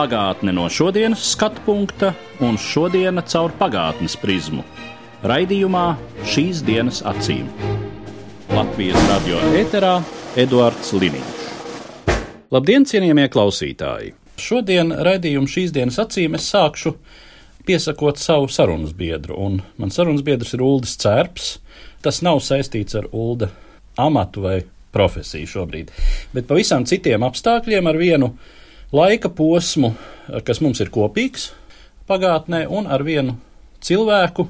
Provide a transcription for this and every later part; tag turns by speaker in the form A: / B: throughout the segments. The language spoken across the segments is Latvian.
A: Pagātne no šodienas skatu punkta un šodienas caur pagātnes prizmu. Raidījumā šīs dienas acīm. Latvijas radio eterā Eduards Liniņš. Labdien, cienījamie klausītāji! Šodien raidījumu šīs dienas acīm es sākšu piesakot savu sarunas biedru, un mans sarunas biedrs ir Ulris Cērps. Tas nav saistīts ar Ulda amatu vai profesiju šobrīd, bet pavisam citiem apstākļiem ar vienu laika posmu, kas mums ir kopīgs pagātnē, un ar vienu cilvēku,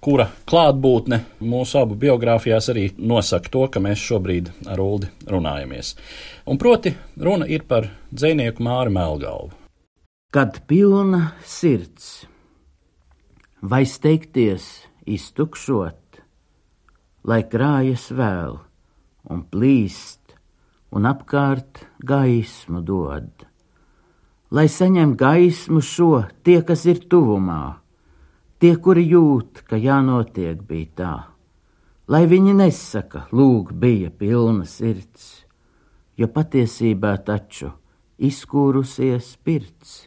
A: kura klātbūtne mūsu abu biogrāfijās arī nosaka to, ka mēs šobrīd ar Uldi runājamies. Un proti, runa ir par dzinieku Māri Melgalvu.
B: Kad pilna sirds, vai steigties iztukšot, lai krājas vēl un plīst un apkārt gaismu dod, lai saņem gaismu šo tie, kas ir tuvumā, tie, kuri jūt, ka jānotiek bija tā, lai viņi nesaka, lūk, bija pilna sirds, jo patiesībā taču izkūrusies pirts,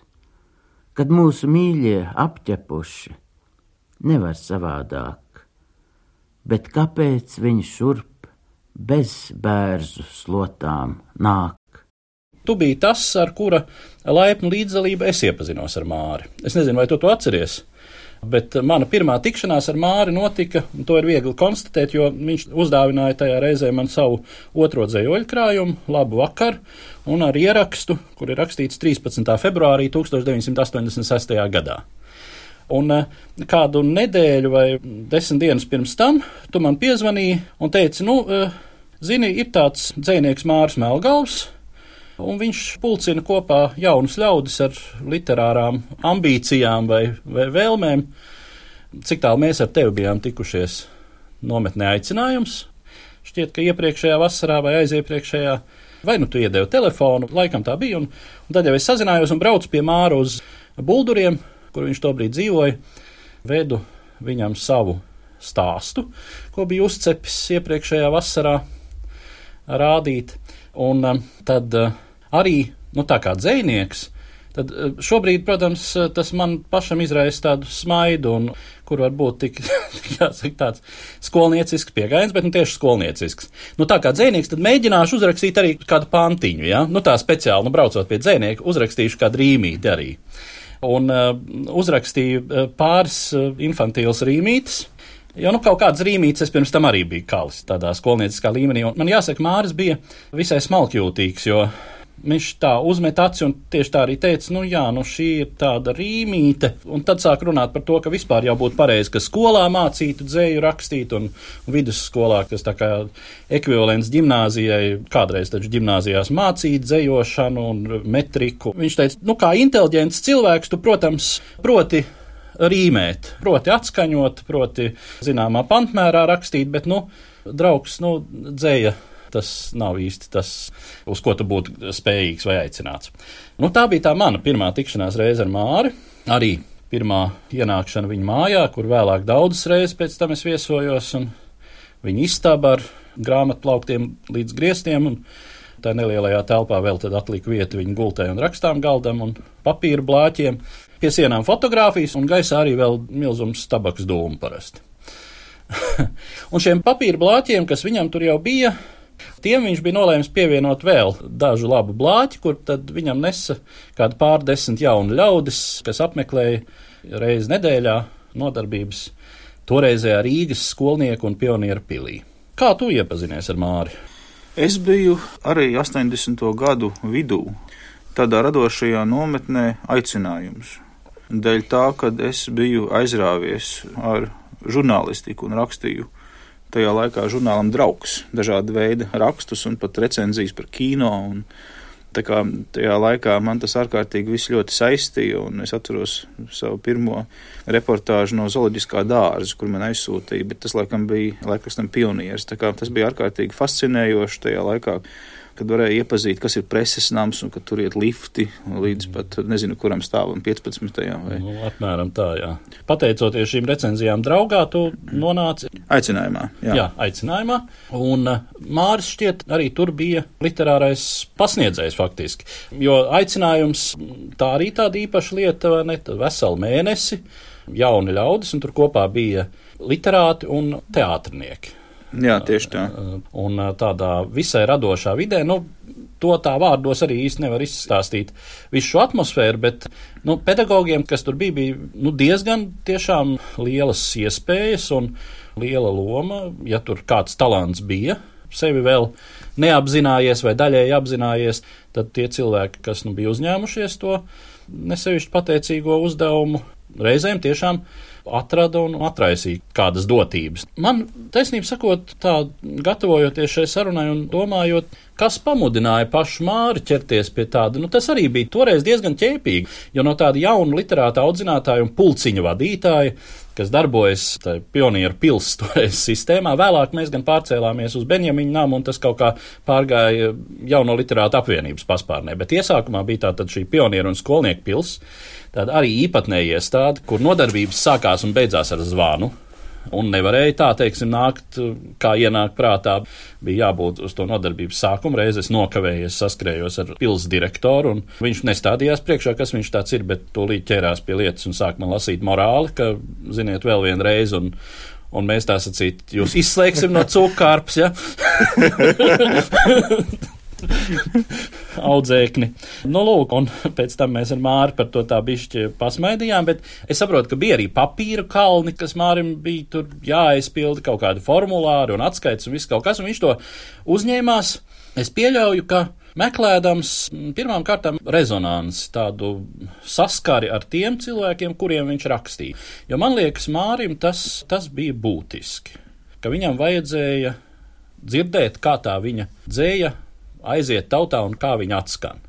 B: kad mūsu mīļie apķepuši nevar savādāk, bet kāpēc viņi šurp bez bērzu slotām nāk?
A: Tu biji tas, ar kura laipnu līdzdalību es iepazinos ar Māri. Es nezinu, vai tu to atceries. Bet mana pirmā tikšanās ar Māri notika, un to ir viegli konstatēt, jo viņš uzdāvināja tajā reizē man savu otro dzējoļu krājumu, labu vakaru, un ar ierakstu, kur ir rakstīts 13. februārī 1986. gadā. Un eh, kādu nedēļu vai desmit dienas pirms tam tu man piezvanīji un teici, nu, eh, zini, ir tāds dzēnieks Māris Melgals, un viņš pulcina kopā jaunus ļaudis ar literārām ambīcijām vai, vai vēlmēm. Cik tālu mēs ar tevi bijām tikušies nometnē aicinājums? Šķiet, ka iepriekšējā vasarā vai aiziepriekšējā, vai nu tu iedevi telefonu, laikam tā bija, un, un tad jau es sazinājos un braucu pie Māra uz Bulduriem, kur viņš tobrīd dzīvoja, vedu viņam savu stāstu, ko bija uzcepis iepriekšējā vasarā rādīt. Un um, tad uh, arī, nu tā kā dzēnieks, tad uh, šobrīd, protams, uh, tas man pašam izraisa tādu smaidu, un kur var būt tik, jāsaka, tāds skolniecisks pieejams, bet nu tieši skolniecisks. Nu tā kā dzēnieks, tad mēģināšu uzrakstīt arī kādu pantiņu, ja? nu tā speciāli, nu braucot pie dzēnieka, uzrakstīšu kādu rīmīti arī. Un uh, uzrakstīju pāris uh, infantīlas rīmītes, Jo nu, kaut kādas rīmītes es pirms tam arī biju kalis tādā skolnieciskā līmenī. Un man jāsaka, Māris bija visai smalkjūtīgs, jo viņš tā uzmet aci un tieši tā arī teica, nu jā, nu šī ir tāda rīmīte. Un tad sāk runāt par to, ka vispār jau būtu pareizi, ka skolā mācītu dzēju rakstīt un, vidusskolā, kas tā kā ekvivalents gimnāzijai, kādreiz taču gimnāzijās mācīt dzējošanu un metriku. Viņš teica, nu kā inteliģents cilvēks, tu, protams, proti rīmēt, proti atskaņot, proti zināmā pantmērā rakstīt, bet, nu, draugs, nu, dzēja. Tas nav īsti tas, uz ko tu būtu spējīgs vai aicināts. Nu, tā bija tā mana pirmā tikšanās reize ar Māri. Arī pirmā ienākšana viņa mājā, kur vēlāk daudzas reizes pēc tam es viesojos, un viņa istaba ar grāmatplauktiem līdz griestiem. Tā nelielajā telpā vēl atlika vieta viņa gultē un rakstām galdam un papīra blāķiem pie sienām fotogrāfijas, un gaisā arī vēl milzums tabaks dūmu parasti. un šiem papīra blāķiem, kas viņam tur jau bija, tiem viņš bija nolēmis pievienot vēl dažu labu blāķi, kur tad viņam nesa kādi pārdesmit jauni ļaudis, kas apmeklēja reizi nedēļā nodarbības toreizējā Rīgas skolnieku un pionieru pilī. Kā tu iepazinies ar Māri?
C: Es biju arī 80. gadu vidū tādā radošajā nometnē aicinājums dēļ tā, ka es biju aizrāvies ar žurnālistiku un rakstīju tajā laikā žurnālam draugs, dažādi veidi rakstus un pat recenzijas par kino un Tā kā tajā laikā man tas ārkārtīgi viss ļoti saistīja, un es atceros savu pirmo reportāžu no zooloģiskā dārza, kur man aizsūtīja, bet tas laikam bija laikrakstam pionieris. Tā kā tas bija ārkārtīgi fascinējoši tajā laikā kad varēja iepazīt, kas ir preses nams un ka tur iet lifti līdz pat nezinu, kuram stāvam 15. Vai...
A: Nu, apmēram tā, jā. Pateicoties šīm recenzijām draugā, tu nonāci.
C: Aicinājumā, jā.
A: Jā, aicinājumā. Un uh, Māris šķiet arī tur bija literārais pasniedzējs faktiski. Jo aicinājums tā arī tāda īpaša lieta, vai ne? Veselu mēnesi jauni ļaudis, un tur kopā bija literāti un teātrinieki.
C: Jā, tieši tā.
A: Un tādā visai radošā vidē, nu, to tā vārdos arī īsti nevar izstāstīt visu šo atmosfēru, bet nu, pedagogiem, kas tur bija, bija nu, diezgan tiešām lielas iespējas un liela loma, ja tur kāds talants bija. Sevi vēl neapzinājies vai daļēji apzinājies, tad tie cilvēki, kas nu, bija uzņēmušies to nesevišķi pateicīgo uzdevumu, reizēm tiešām atrada un atraisīja kādas dotības. Man, taisnība sakot, tā gatavojoties šai sarunai un domājot, kas pamudināja pašu Māri ķerties pie tāda, nu tas arī bija toreiz diezgan ķēpīgi, jo no tāda jauna literāta audzinātāja un pulciņa vadītāja kas darbojas pionieru pilsētas sistēmā. Vēlāk mēs gan pārcēlāmies uz Benjamīnu namu, un tas kaut kā pārgāja jauno literātu apvienības paspārnē. Bet iesākumā bija tātad šī pionieru un skolnieku pilsēta tāda arī īpatnēja iestāde, kur nodarbības sākās un beidzās ar zvanu. Un nevarēja tā, teiksim, nākt, kā ienāk prātā. Bija jābūt uz to nodarbības sākumu. Reiz es nokavējos, saskrējos ar pilsētas direktoru, un viņš nestādījās priekšā, kas viņš tāds ir, bet tūlīt ķērās pie lietas un sāk man lasīt morāli, ka, ziniet, vēl vienu reizi. Un, Un mēs tā sacīt, jūs izslēgsim no cūkārpas, ja? audzēkni. Nu, lūk, un pēc tam mēs ar Māri par to tā bišķi pasmaidījām, bet es saprotu, ka bija arī papīra kalni, kas Mārim bija tur jāaizpilda kaut kādi formulāri un atskaits un viss kaut kas, un viņš to uzņēmās. Es pieļauju, ka meklējams pirmām kārtām rezonanci, tādu saskari ar tiem cilvēkiem, kuriem viņš rakstīja. Jo man liekas, Mārim tas, tas bija būtiski, ka viņam vajadzēja dzirdēt, kā tā viņa dzēja aiziet tautā un kā viņa atskan.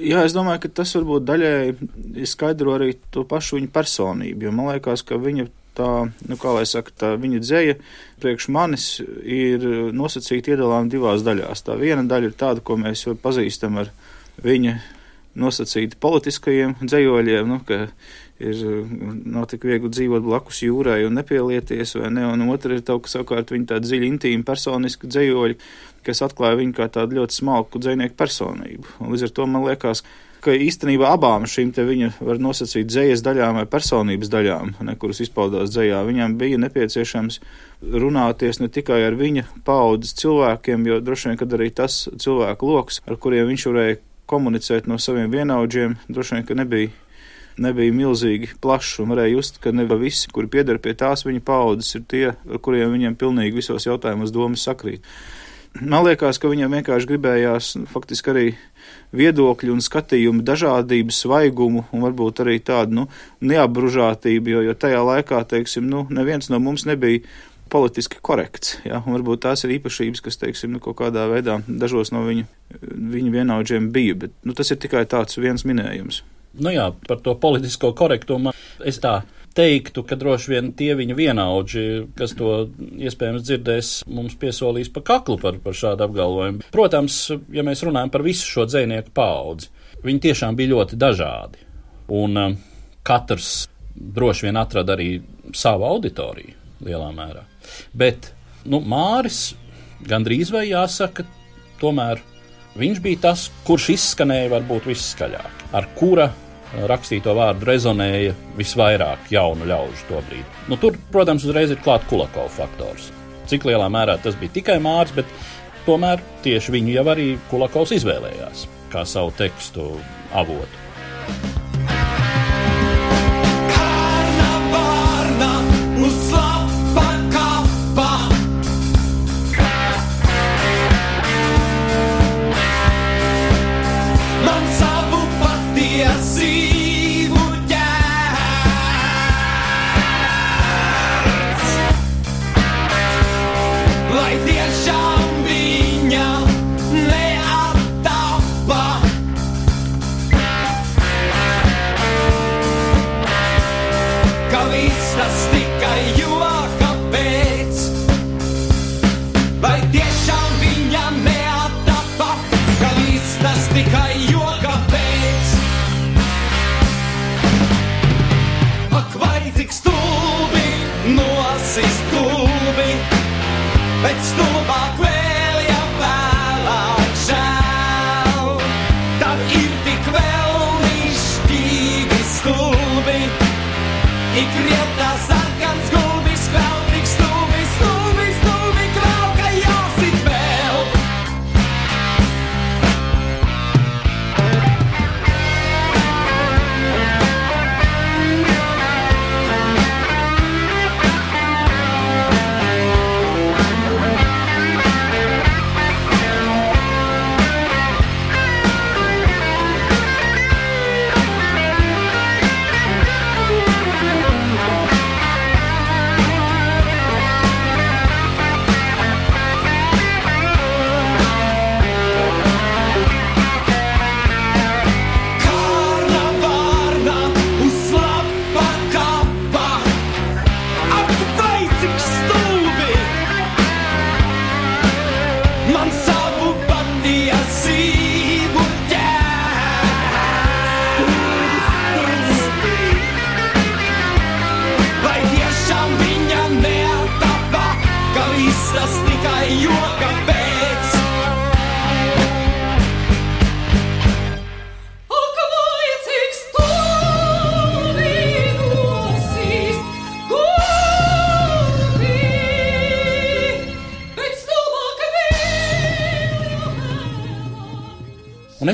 C: Jā, es domāju, ka tas varbūt daļēji skaidro arī to pašu viņa personību, jo man liekas, ka viņa tā, nu, kā lai saka, tā viņa dzēja priekš manis ir nosacīta iedalām divās daļās. Tā viena daļa ir tāda, ko mēs jau pazīstam ar viņa nosacīti politiskajiem dzējoļiem, nu, ka ir, nav tik viegli dzīvot blakus jūrai un nepielieties, vai ne, un otra ir kaut kas savukārt viņa tāda dziļa intīma personiska dzējoļa, kas atklāja viņu kā tādu ļoti smalku dzēnieku personību. Un līdz ar to man liekas, ka īstenībā abām šīm te viņa var nosacīt dzējas daļām vai personības daļām, ne, kuras izpaudās dzējā, viņam bija nepieciešams runāties ne tikai ar viņa paudzes cilvēkiem, jo droši vien, kad arī tas cilvēku lokus, ar kuriem viņš varēja komunicēt no saviem vienaudžiem, droši vien, ka nebija nebija milzīgi plašs un varēja just, ka ne visi, kuri pieder pie tās viņa paudzes, ir tie, ar kuriem viņiem pilnīgi visos jautājumos domas sakrīt. Man liekas, ka viņam vienkārši gribējās nu, faktiski arī viedokļu un skatījumu dažādību, svaigumu un varbūt arī tādu nu, neapbružātību, jo, jo tajā laikā, teiksim, nu, neviens no mums nebija politiski korekts. Ja? Un varbūt tās ir īpašības, kas, teiksim, nu, kaut kādā veidā dažos no viņu, viņu vienaudžiem bija, bet nu, tas ir tikai tāds viens minējums.
A: Nu jā, par to politisko korektumu es tā teiktu, ka droši vien tie viņa vienaudži, kas to iespējams dzirdēs, mums piesolīs pa kaklu par, par šādu apgalvojumu. Protams, ja mēs runājam par visu šo dzēnieku paudzi, viņi tiešām bija ļoti dažādi. Un um, katrs droši vien atrada arī savu auditoriju lielā mērā. Bet nu, Māris gandrīz vai jāsaka, tomēr viņš bija tas, kurš izskanēja varbūt visskaļāk ar kura eh, rakstīto vārdu rezonēja visvairāk jaunu ļaužu to brīdi. Nu, tur, protams, uzreiz ir klāts Kulakovs faktors. Cik lielā mērā tas bija tikai Mārcis, bet tomēr tieši viņu jau arī Kulakovs izvēlējās kā savu tekstu avotu.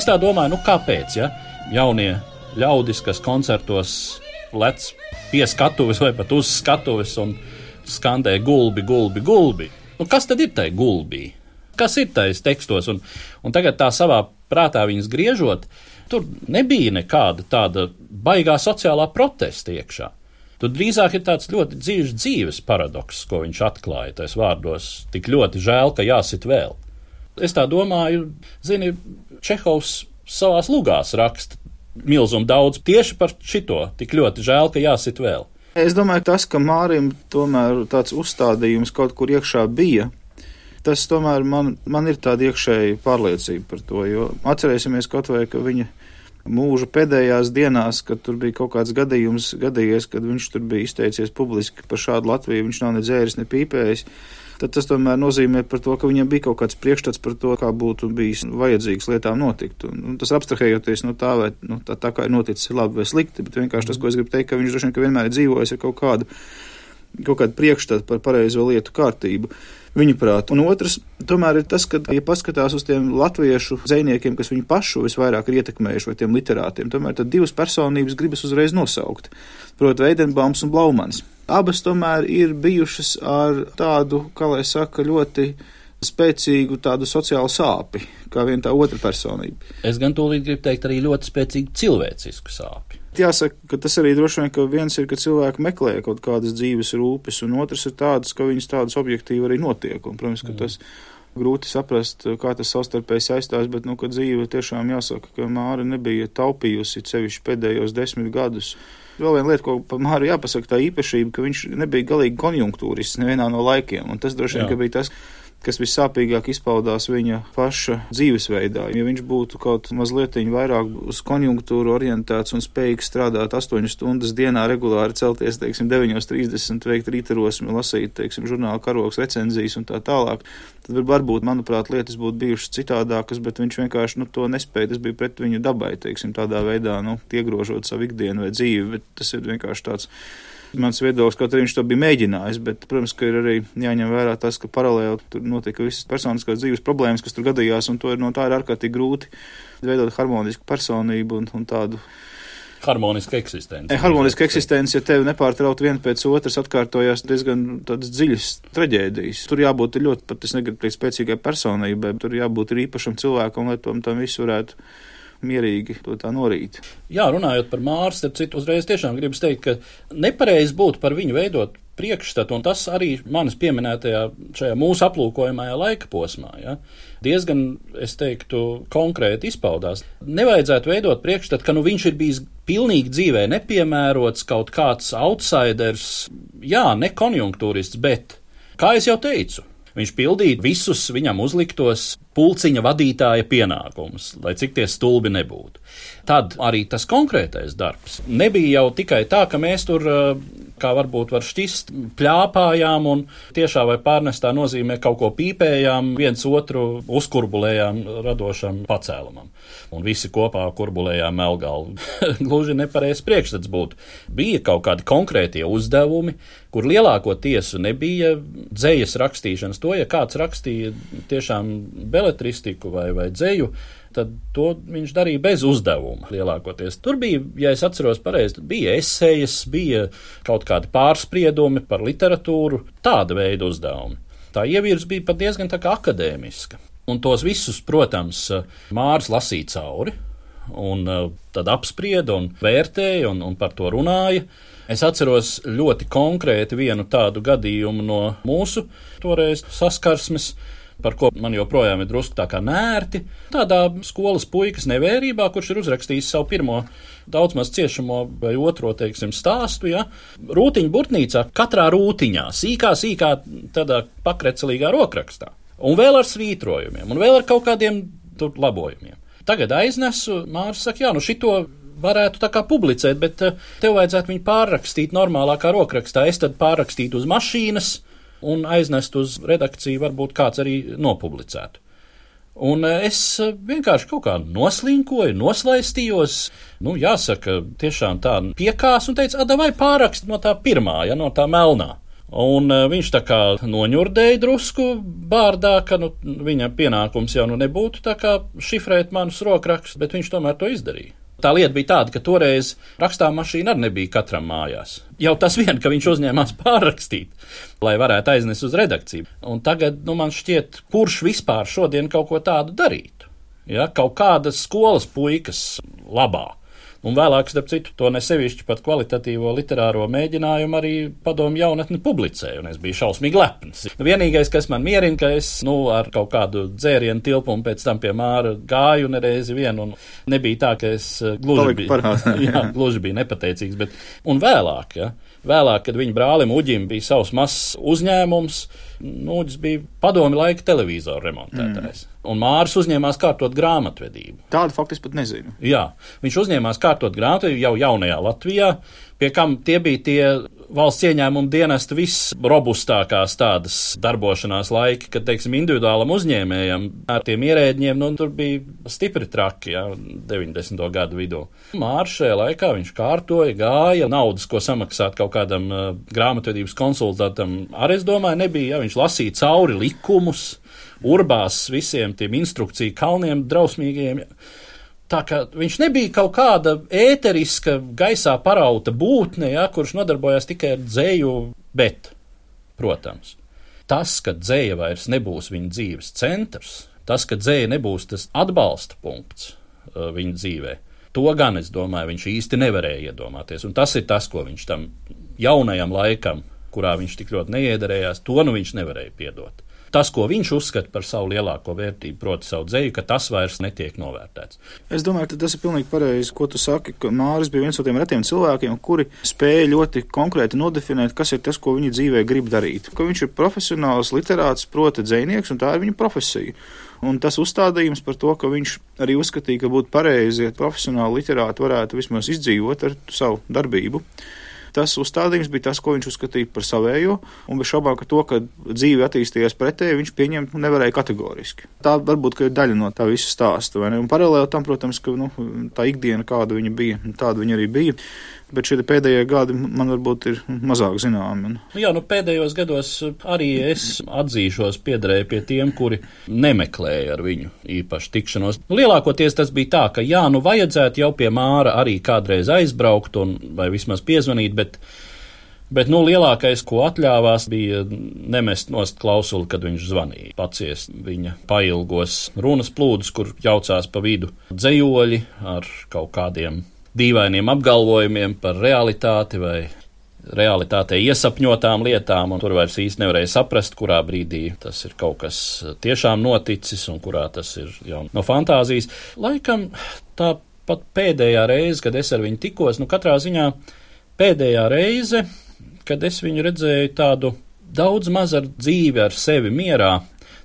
A: Es tā domāju, nu kāpēc? Ja? Jaunie ļaudis, kas koncertos lec pie skatuves vai pat uz skatuves un skandē gulbi, gulbi, gulbi. Nu, kas tad ir tai gulbī? Kas ir tais tekstos? Un, un tagad tā savā prātā viņas griežot, tur nebija nekāda tāda baigā sociālā protesta iekšā. Tur drīzāk ir tāds ļoti dzīves, dzīves paradoks, ko viņš atklāja tajos vārdos. Tik ļoti žēl, ka jāsit vēl. Es tā domāju, zini, Čehovs savās lugās raksta milzumu daudz tieši par šito. Tik ļoti žēl, ka jāsit vēl.
C: Es domāju, tas, ka Mārim tomēr tāds uzstādījums kaut kur iekšā bija, tas tomēr man, man ir tāda iekšēja pārliecība par to, jo atcerēsimies kaut vai, ka viņa mūža pēdējās dienās, kad tur bija kaut kāds gadījums gadījies, kad viņš tur bija izteicies publiski par šādu Latviju, viņš nav ne dzēris, ne pīpējis. Tad tas tomēr nozīmē par to, ka viņam bija kaut kāds priekšstats par to, kā būtu bijis vajadzīgs lietām notikt. Un, un tas abstrahējoties no tā, vai nu, tā, tā kā ir noticis, ir labi vai slikti, bet vienkārši tas, ko es gribu teikt, ka viņš droši vien vienmēr ir dzīvojis ar kaut kādu, kaut kādu priekšstatu par pareizo lietu kārtību viņuprāt. Un otrs, tomēr ir tas, ka, ja paskatās uz tiem latviešu zvejniekiem, kas viņu pašu visvairāk ir ietekmējuši, vai tiem literātiem, tomēr divas personības gribas uzreiz nosaukt. Proti, Veidenbaums un Blaumans. Abas tomēr ir bijušas ar tādu, kā lai saka, ļoti spēcīgu tādu sociālu sāpi, kā vien tā otra personība.
A: Es gan tūlīt gribu teikt arī ļoti spēcīgu cilvēcisku sāpi.
C: Jāsaka, ka tas arī droši vien, ka viens ir, ka cilvēki meklē kaut kādas dzīves rūpes, un otrs ir tāds, ka viņas tādas objektīvi arī notiek. Un, protams, ka tas grūti saprast, kā tas savstarpēji saistās, bet, nu, ka dzīve tiešām jāsaka, ka Māra nebija taupījusi sevišķi pēdējos desmit gadus. Vēl viena lieta, ko par Māru jāpasaka, tā īpašība, ka viņš nebija galīgi konjunktūrists nevienā no laikiem, un tas droši vien, ka bija tas, kas vissāpīgāk izpaudās viņa paša dzīvesveidā. Ja viņš būtu kaut mazliet vairāk uz konjunktūru orientēts un spējīgs strādāt 8 stundas dienā, regulāri celties, teiksim, 9.30, veikt rītarosmi, lasīt, teiksim, žurnāla karoks recenzijas un tā tālāk, tad varbūt, manuprāt, lietas būtu bijušas citādākas, bet viņš vienkārši nu, to nespēja. Tas bija pret viņu dabai, teiksim, tādā veidā, nu, iegrožot savu ikdienu vai dzīvi, bet tas ir vienkārši tāds mans viedoklis, kaut arī viņš to bija mēģinājis, bet, protams, ka ir arī jāņem vērā tas, ka paralēli tur notika visas personiskās dzīves problēmas, kas tur gadījās, un to ir no tā ir ārkārtīgi grūti veidot harmonisku personību un, un tādu.
A: Harmoniska eksistence.
C: E, harmoniska eksistence, ja tev nepārtraut viena pēc otras atkārtojās diezgan tādas dziļas traģēdijas. Tur jābūt ļoti, pat es negribu teikt, spēcīgai personībai, bet tur jābūt īpašam cilvēkam, lai tam, tam visu varētu mierīgi to tā norīt.
A: Jā, runājot par Mārs, starp citu, uzreiz tiešām gribas teikt, ka nepareizi būtu par viņu veidot priekšstatu, un tas arī manis pieminētajā, šajā mūsu aplūkojamajā laika posmā, ja, diezgan, es teiktu, konkrēti izpaudās. Nevajadzētu veidot priekšstatu, ka nu, viņš ir bijis pilnīgi dzīvē nepiemērots, kaut kāds outsiders, jā, ne konjunktūrists, bet, kā jau teicu, viņš pildīja visus viņam uzliktos pulciņa vadītāja pienākumus, lai cik tie stulbi nebūtu. Tad arī tas konkrētais darbs nebija jau tikai tā, ka mēs tur, kā varbūt var šķist, pļāpājām un tiešā vai pārnestā nozīmē kaut ko pīpējām, viens otru uzkurbulējām radošam pacēlumam. Un visi kopā kurbulējām melgalvu. Gluži nepareizs priekšstats būtu. Bija kaut kādi konkrētie uzdevumi, kur lielāko tiesu nebija dzējas rakstīšanas. To, ja kāds rakstīja tiešām beletristiku vai, vai dzēju, tad to viņš darīja bez uzdevuma lielākoties. Tur bija, ja es atceros pareizi, bija esejas, bija kaut kādi pārspriedumi par literatūru, tāda veida uzdevumi. Tā ievirs bija pat diezgan tā kā akadēmiska. Un tos visus, protams, Mārs lasīja cauri, un tad apsprieda un vērtēja un, un par to runāja. Es atceros ļoti konkrēti vienu tādu gadījumu no mūsu toreiz saskarsmes, par ko man joprojām ir drusku tā kā nērti. Tādā skolas puikas nevērībā, kurš ir uzrakstījis savu pirmo daudz maz ciešamo vai otro, teiksim, stāstu, ja, rūtiņu burtnīcā, katrā rūtiņā, sīkā, sīkā, tādā pakrecelīgā rokrakstā. Un vēl ar svītrojumiem, un vēl ar kaut kādiem tur labojumiem. Tagad aiznesu, Mārcis saka, jā, nu šito varētu tā kā publicēt, bet tev vajadzētu viņu pārrakstīt normālākā rokrakstā. Es tad pārrakstītu uz mašīnas, un aiznest uz redakciju, varbūt kāds arī nopublicētu. Un es vienkārši kaut kā noslinkoju, noslaistījos. Nu, jāsaka, tiešām tā piekās un teica, vai pārakst no tā pirmā, ja no tā melnā. Un viņš tā kā noņurdēja drusku bārdā, ka nu, viņa pienākums jau nu nebūtu tā kā šifrēt manus rokrakstus, bet viņš tomēr to izdarīja. Tā lieta bija tāda, ka toreiz rakstām mašīna arī nebija katram mājās. Jau tas vien, ka viņš uzņēmās pārrakstīt, lai varētu aiznest uz redakciju. Un tagad nu, man šķiet, kurš vispār šodien kaut ko tādu darītu? Ja, kaut kādas skolas puikas labā Un vēlāk, starp citu, to nesevišķi pat kvalitatīvo literāro mēģinājumu arī padomu jaunatni publicēja, un es biju šausmīgi lepns. Nu, vienīgais, kas man mierina, ka es, nu, ar kaut kādu dzērienu tilpumu pēc tam pie māra gāju nereizi vien, un nebija tā, ka es eh, gluži biju, jā, gluži biju nepateicīgs, bet, un vēlāk, ja, Vēlāk, kad viņa brālim Uģim bija savs mazs uzņēmums, Uģis bija padomi laika televizoru remontētājs. Mm. Un Māris uzņēmās kārtot grāmatvedību.
C: Tādu faktu es pat nezinu.
A: Jā, viņš uzņēmās kārtot grāmatvedību jau jaunajā Latvijā, pie kam tie bija tie valsts ieņēmuma dienesta visrobustākās tādas darbošanās laiki, kad, teiksim, individuālam uzņēmējam ar tiem ierēģiem, nu, tur bija stipri traki, jā, 90. gadu vidū. Mārš šajā laikā viņš kārtoja, gāja, naudas, ko samaksāt kaut kādam uh, grāmatvedības konsultantam, arī es domāju, nebija, ja viņš lasīja cauri likumus, urbās visiem tiem instrukciju kalniem drausmīgiem. Tā kā viņš nebija kaut kāda ēteriska, gaisā parauta būtne, ja, kurš nodarbojās tikai ar dzēju, bet, protams, tas, ka dzēja vairs nebūs viņa dzīves centrs, tas, ka dzēja nebūs tas atbalsta punkts uh, viņa dzīvē, to gan, es domāju, viņš īsti nevarēja iedomāties. Un tas ir tas, ko viņš tam jaunajam laikam, kurā viņš tik ļoti neiederējās, to nu viņš nevarēja piedot tas, ko viņš uzskata par savu lielāko vērtību, proti, savu dzēju, ka tas vairs netiek novērtēts.
C: Es domāju, tas ir pilnīgi pareizi, ko tu saki, ka Māris bija viens no tiem retiem cilvēkiem, kuri spēja ļoti konkrēti nodefinēt, kas ir tas, ko viņi dzīvē grib darīt. Ka viņš ir profesionāls literāts, proti, dzēnieks, un tā ir viņa profesija. Un tas uzstādījums par to, ka viņš arī uzskatīja, ka būtu pareizi, ja profesionāli literāti varētu vismaz izdzīvot ar savu darbību tas uzstādījums bija tas, ko viņš uzskatīja par savējo, un bez šaubām, ka to, ka dzīve attīstījās pretēji, viņš pieņemt nevarēja kategoriski. Tā varbūt ir daļa no tā visa stāsta, paralēli tam, protams, ka nu, tā ikdiena, kāda viņa bija, tāda viņa arī bija bet šie pēdējie gadi man varbūt ir mazāk zināmi.
A: Nu jā, nu pēdējos gados arī es atzīšos piederēju pie tiem, kuri nemeklēja ar viņu īpaši tikšanos. Nu, lielākoties tas bija tā, ka jā, nu vajadzētu jau pie Māra arī kādreiz aizbraukt un vai vismaz piezvanīt, bet Bet nu, lielākais, ko atļāvās, bija nemest nost klausuli, kad viņš zvanīja. Paciest viņa pailgos runas plūdus, kur jaucās pa vidu dzējoļi ar kaut kādiem dīvainiem apgalvojumiem par realitāti vai realitātē iesapņotām lietām, un tur vairs īsti nevarēja saprast, kurā brīdī tas ir kaut kas tiešām noticis un kurā tas ir jau no fantāzijas. Laikam tā pat pēdējā reize, kad es ar viņu tikos, nu katrā ziņā pēdējā reize, kad es viņu redzēju tādu daudz maz ar dzīvi, ar sevi mierā,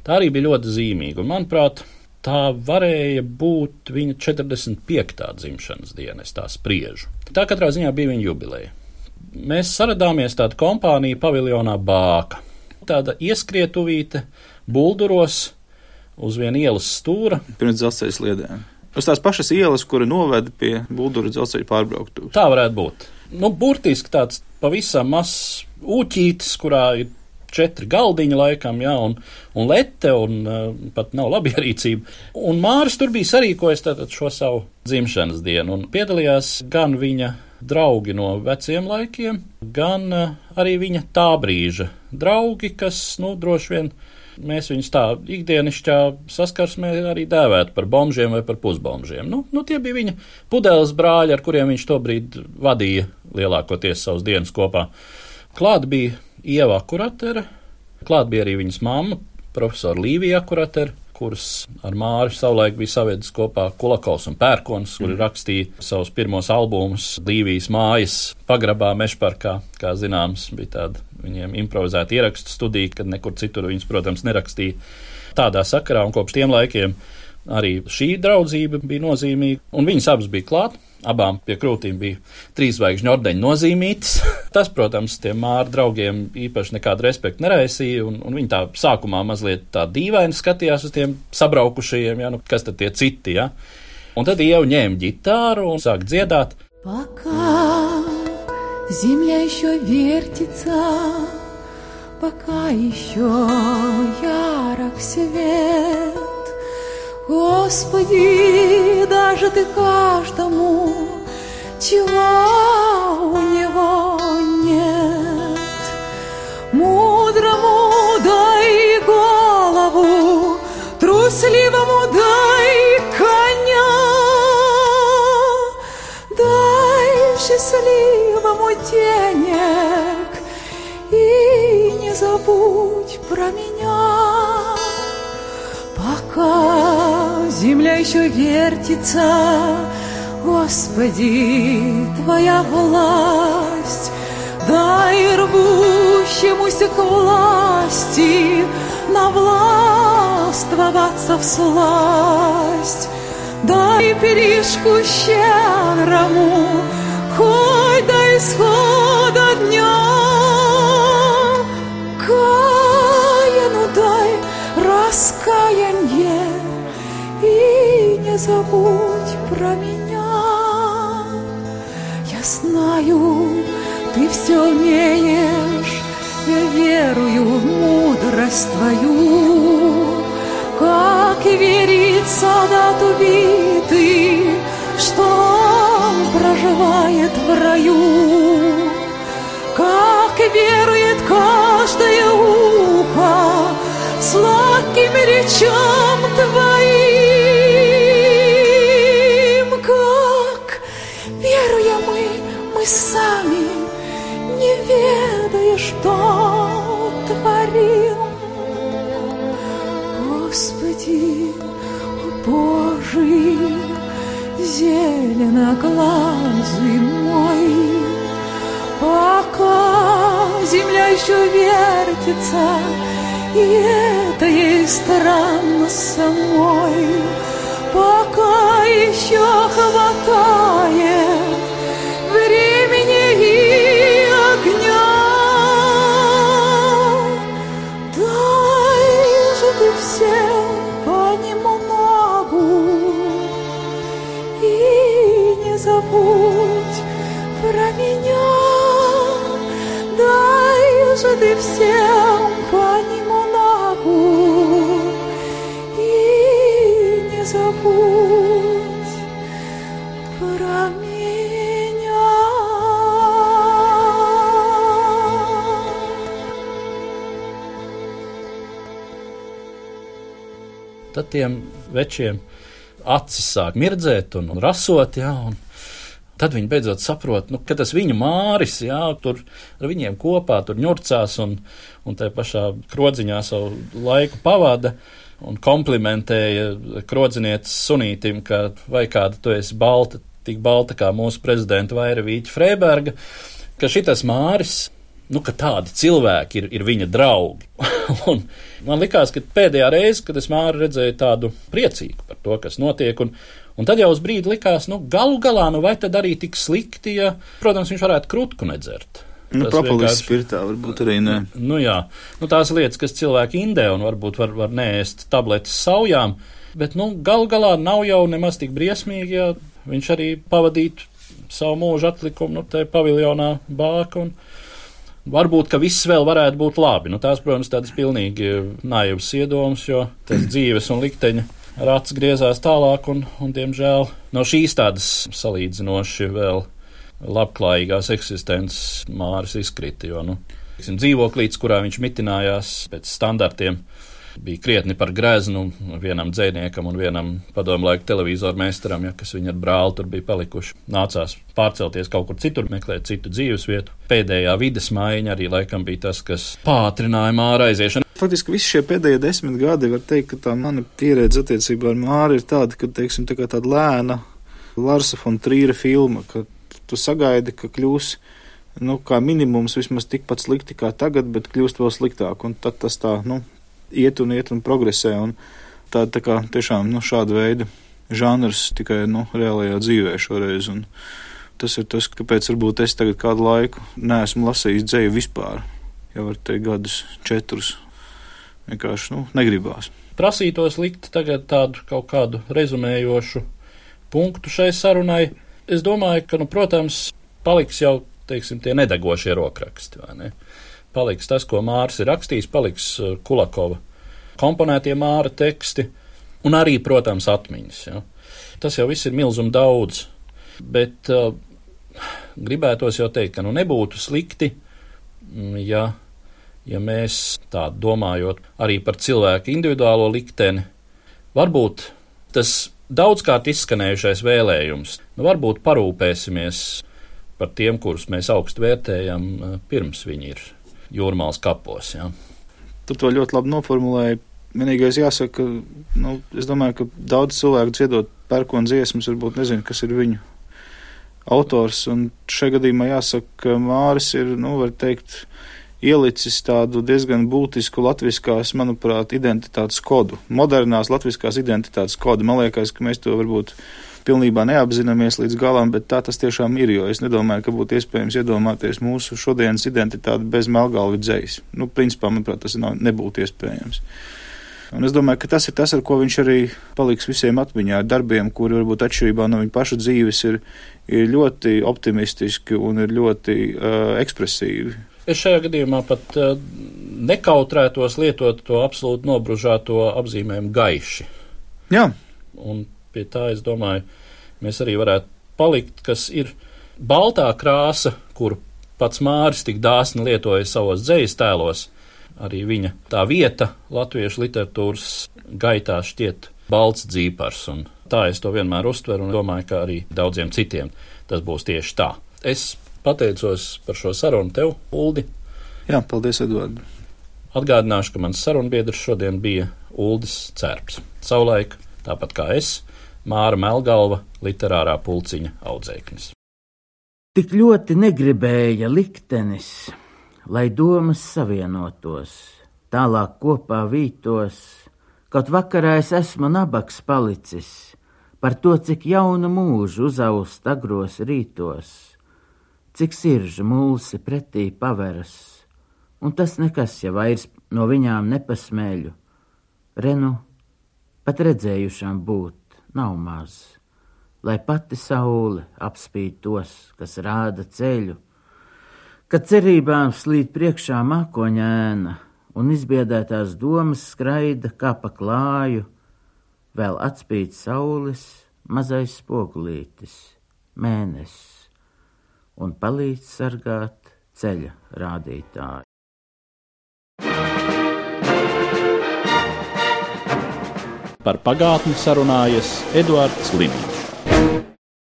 A: tā arī bija ļoti zīmīga. Un, manuprāt, tā varēja būt viņa 45. dzimšanas diena, es tā spriežu. Tā katrā ziņā bija viņa jubileja. Mēs saradāmies tāda kompānija paviljonā Bāka. Tāda ieskrietuvīte, bulduros uz viena ielas stūra.
C: Pirms dzelzceļa sliedēm. Uz tās pašas ielas, kura noveda pie Buldura dzelzceļa pārbrauktuves.
A: Tā varētu būt. Nu, burtiski tāds pavisam mazs ūķītis, kurā ir četri galdiņi laikam, jā, un, un lete, un uh, pat nav labierīcība. Un Māris tur bija sarīkojis tātad šo savu dzimšanas dienu, un piedalījās gan viņa draugi no veciem laikiem, gan uh, arī viņa tā brīža draugi, kas, nu, droši vien mēs viņus tā ikdienišķā saskarsmē arī dēvētu par bombžiem vai par pusbombžiem. Nu, nu, tie bija viņa pudeles brāļi, ar kuriem viņš tobrīd vadīja lielākoties savus dienas kopā. Klāt bija Ieva Kuratere, klāt bija arī viņas mamma, profesora Līvija Kuratere, kuras ar Māri savulaik bija savedis kopā Kulakovs un Pērkons, kuri rakstīja savus pirmos albumus Līvijas mājas pagrabā Mešparkā, kā zināms, bija tāda viņiem improvizēta ierakstu studija, kad nekur citur viņas, protams, nerakstīja. Tādā sakarā, un kopš tiem laikiem arī šī draudzība bija nozīmīga, un viņas abas bija klāt. Abām pie krūtīm bija trīs zvaigžņu ordeņi nozīmītas. Tas, protams, tiem māra draugiem īpaši nekādu respektu neraisīja, un, un viņi tā sākumā mazliet tā dīvaini skatījās uz tiem sabraukušajiem, ja, nu, kas tad tie citi, ja. Un tad jau ņēma ģitāru un sāk dziedāt.
D: Пока земля еще вертится, пока еще ярок свет, Господи, даже ты каждому, чего у него нет, мудрому дай голову, трусливому дай коня, дай счастливому денег и не забудь про меня. Пока земля еще вертится, Господи, Твоя власть, дай рвущемуся к власти навластвоваться в сласть, дай перишку щедрому, хоть до исхода дня. Каяну дай раскаяние не забудь про меня. Я знаю, ты все умеешь, я верую в мудрость твою, как верит солдат убитый, что он проживает в раю, как верует каждое ухо сладким речам твоим, зеленоглазый мой, пока земля еще вертится, и это ей странно самой, пока еще хватает забудь про меня. Дай же ты всем понемногу и не забудь про меня.
A: Tad tiem večiem acis sāk mirdzēt un, un rasot, jā, un Tad viņi beidzot saprot, nu, ka tas viņu māris, jā, tur ar viņiem kopā tur ņurcās un, un tajā pašā krodziņā savu laiku pavada un komplimentēja krodzinietes sunītim, ka vai kāda tu esi balta, tik balta kā mūsu prezidenta Vaira Vīķa Freiberga, ka šitas māris, nu, ka tādi cilvēki ir, ir viņa draugi. un man likās, ka pēdējā reize, kad es māri redzēju tādu priecīgu par to, kas notiek, un, un tad jau uz brīdi likās, nu, galu galā, nu, vai tad arī tik slikti, ja, protams, viņš varētu krutku nedzert.
C: Nu, Propolis spirtā varbūt arī ne.
A: Nu, jā, nu, tās lietas, kas cilvēki indē un varbūt var, var neēst tabletes saujām, bet nu, galu galā nav jau nemaz tik briesmīgi, ja viņš arī pavadītu savu mūžu atlikumu nu, te paviljonā bāka. Un, Varbūt, ka viss vēl varētu būt labi. Nu, tās, protams, tādas pilnīgi naivas iedomas, jo tas dzīves un likteņa rats griezās tālāk, un, un diemžēl, no šīs tādas salīdzinoši vēl labklājīgās eksistences māris izkrita. Jo, nu, teiksim, dzīvoklīts, kurā viņš mitinājās pēc standartiem, bija krietni par greznu vienam dzēniekam un vienam padomu laiku televizoru meistaram, ja, kas viņa ar brāli tur bija palikuši. Nācās pārcelties kaut kur citur, meklēt citu dzīves vietu. Pēdējā vides maiņa arī laikam bija tas, kas pātrināja māra aiziešanu.
C: Faktiski visi šie pēdējie desmit gadi var teikt, ka tā mana pieredze attiecībā ar Māri ir tāda, ka, teiksim, tā kā tāda lēna Larsa von Trīra filma, ka tu sagaidi, ka kļūs, nu, kā minimums vismaz tikpat slikti kā tagad, bet kļūst vēl sliktāk, un tad tas tā, nu, iet un iet un progresē, un tā, tā kā tiešām, nu, šāda veida žanrs tikai, nu, reālajā dzīvē šoreiz, un tas ir tas, kāpēc varbūt es tagad kādu laiku neesmu lasījis dzēju vispār, jau var teikt gadus četrus, vienkārši, nu, negribās.
A: Prasītos likt tagad tādu kaut kādu rezumējošu punktu šai sarunai. Es domāju, ka, nu, protams, paliks jau, teiksim, tie nedegošie rokraksti, ne? Paliks tas, ko Mārs ir rakstījis, paliks uh, Kulakova komponētie Māra teksti, un arī, protams, atmiņas. Ja? Tas jau viss ir milzum daudz, bet uh, gribētos jau teikt, ka nu nebūtu slikti, mm, ja, ja mēs tā domājot arī par cilvēku individuālo likteni, varbūt tas daudzkārt izskanējušais vēlējums, nu varbūt parūpēsimies par tiem, kurus mēs augstu vērtējam, eh, pirms viņi ir jūrmāls kapos. Ja.
C: Tu to ļoti labi noformulēji. Vienīgais jāsaka, ka nu, es domāju, ka daudz cilvēku dziedot pērkona dziesmas, varbūt nezinu, kas ir viņu autors. Un šajā gadījumā jāsaka, ka Māris ir, nu, var teikt, ielicis tādu diezgan būtisku latviskās, manuprāt, identitātes kodu. Modernās latviskās identitātes kodu. Man liekas, ka mēs to varbūt pilnībā neapzināmies līdz galam, bet tā tas tiešām ir, jo es nedomāju, ka būtu iespējams iedomāties mūsu šodienas identitāti bez melgalvi dzējas. Nu, principā, manuprāt, tas nav, nebūtu iespējams. Un es domāju, ka tas ir tas, ar ko viņš arī paliks visiem atmiņā, ar darbiem, kuri varbūt atšķirībā no viņa paša dzīves ir, ir ļoti optimistiski un ir ļoti uh, ekspresīvi.
A: Es šajā gadījumā pat uh, nekautrētos lietot to absolūti nobružāto apzīmējumu gaiši.
C: Jā.
A: Un pie tā, es domāju, mēs arī varētu palikt, kas ir baltā krāsa, kuru pats Māris tik dāsni lietoja savos dzējas tēlos. Arī viņa tā vieta latviešu literatūras gaitā šķiet balts dzīpars, un tā es to vienmēr uztveru un domāju, ka arī daudziem citiem tas būs tieši tā. Es pateicos par šo sarunu tev, Uldi.
C: Jā, paldies, Edvard.
A: Atgādināšu, ka mans sarunbiedrs šodien bija Uldis Cērps. Savulaik, tāpat kā es, Māra Melgalva, literārā pulciņa audzēknis.
B: Tik ļoti negribēja liktenis, lai domas savienotos, tālāk kopā vītos, kaut vakarā es esmu nabaks palicis par to, cik jaunu mūžu uzaust agros rītos, cik sirža mulsi pretī paveras, un tas nekas, ja vairs no viņām nepasmēļu, renu pat redzējušām būt nav maz lai pati saule apspīd tos, kas rāda ceļu, kad cerībām slīd priekšā mākoņēna un izbiedētās domas skraida kā pa klāju, vēl atspīd saules mazais spogulītis, mēnesis, un palīdz sargāt ceļa rādītāju.
A: Par pagātni sarunājas Eduards Līniju.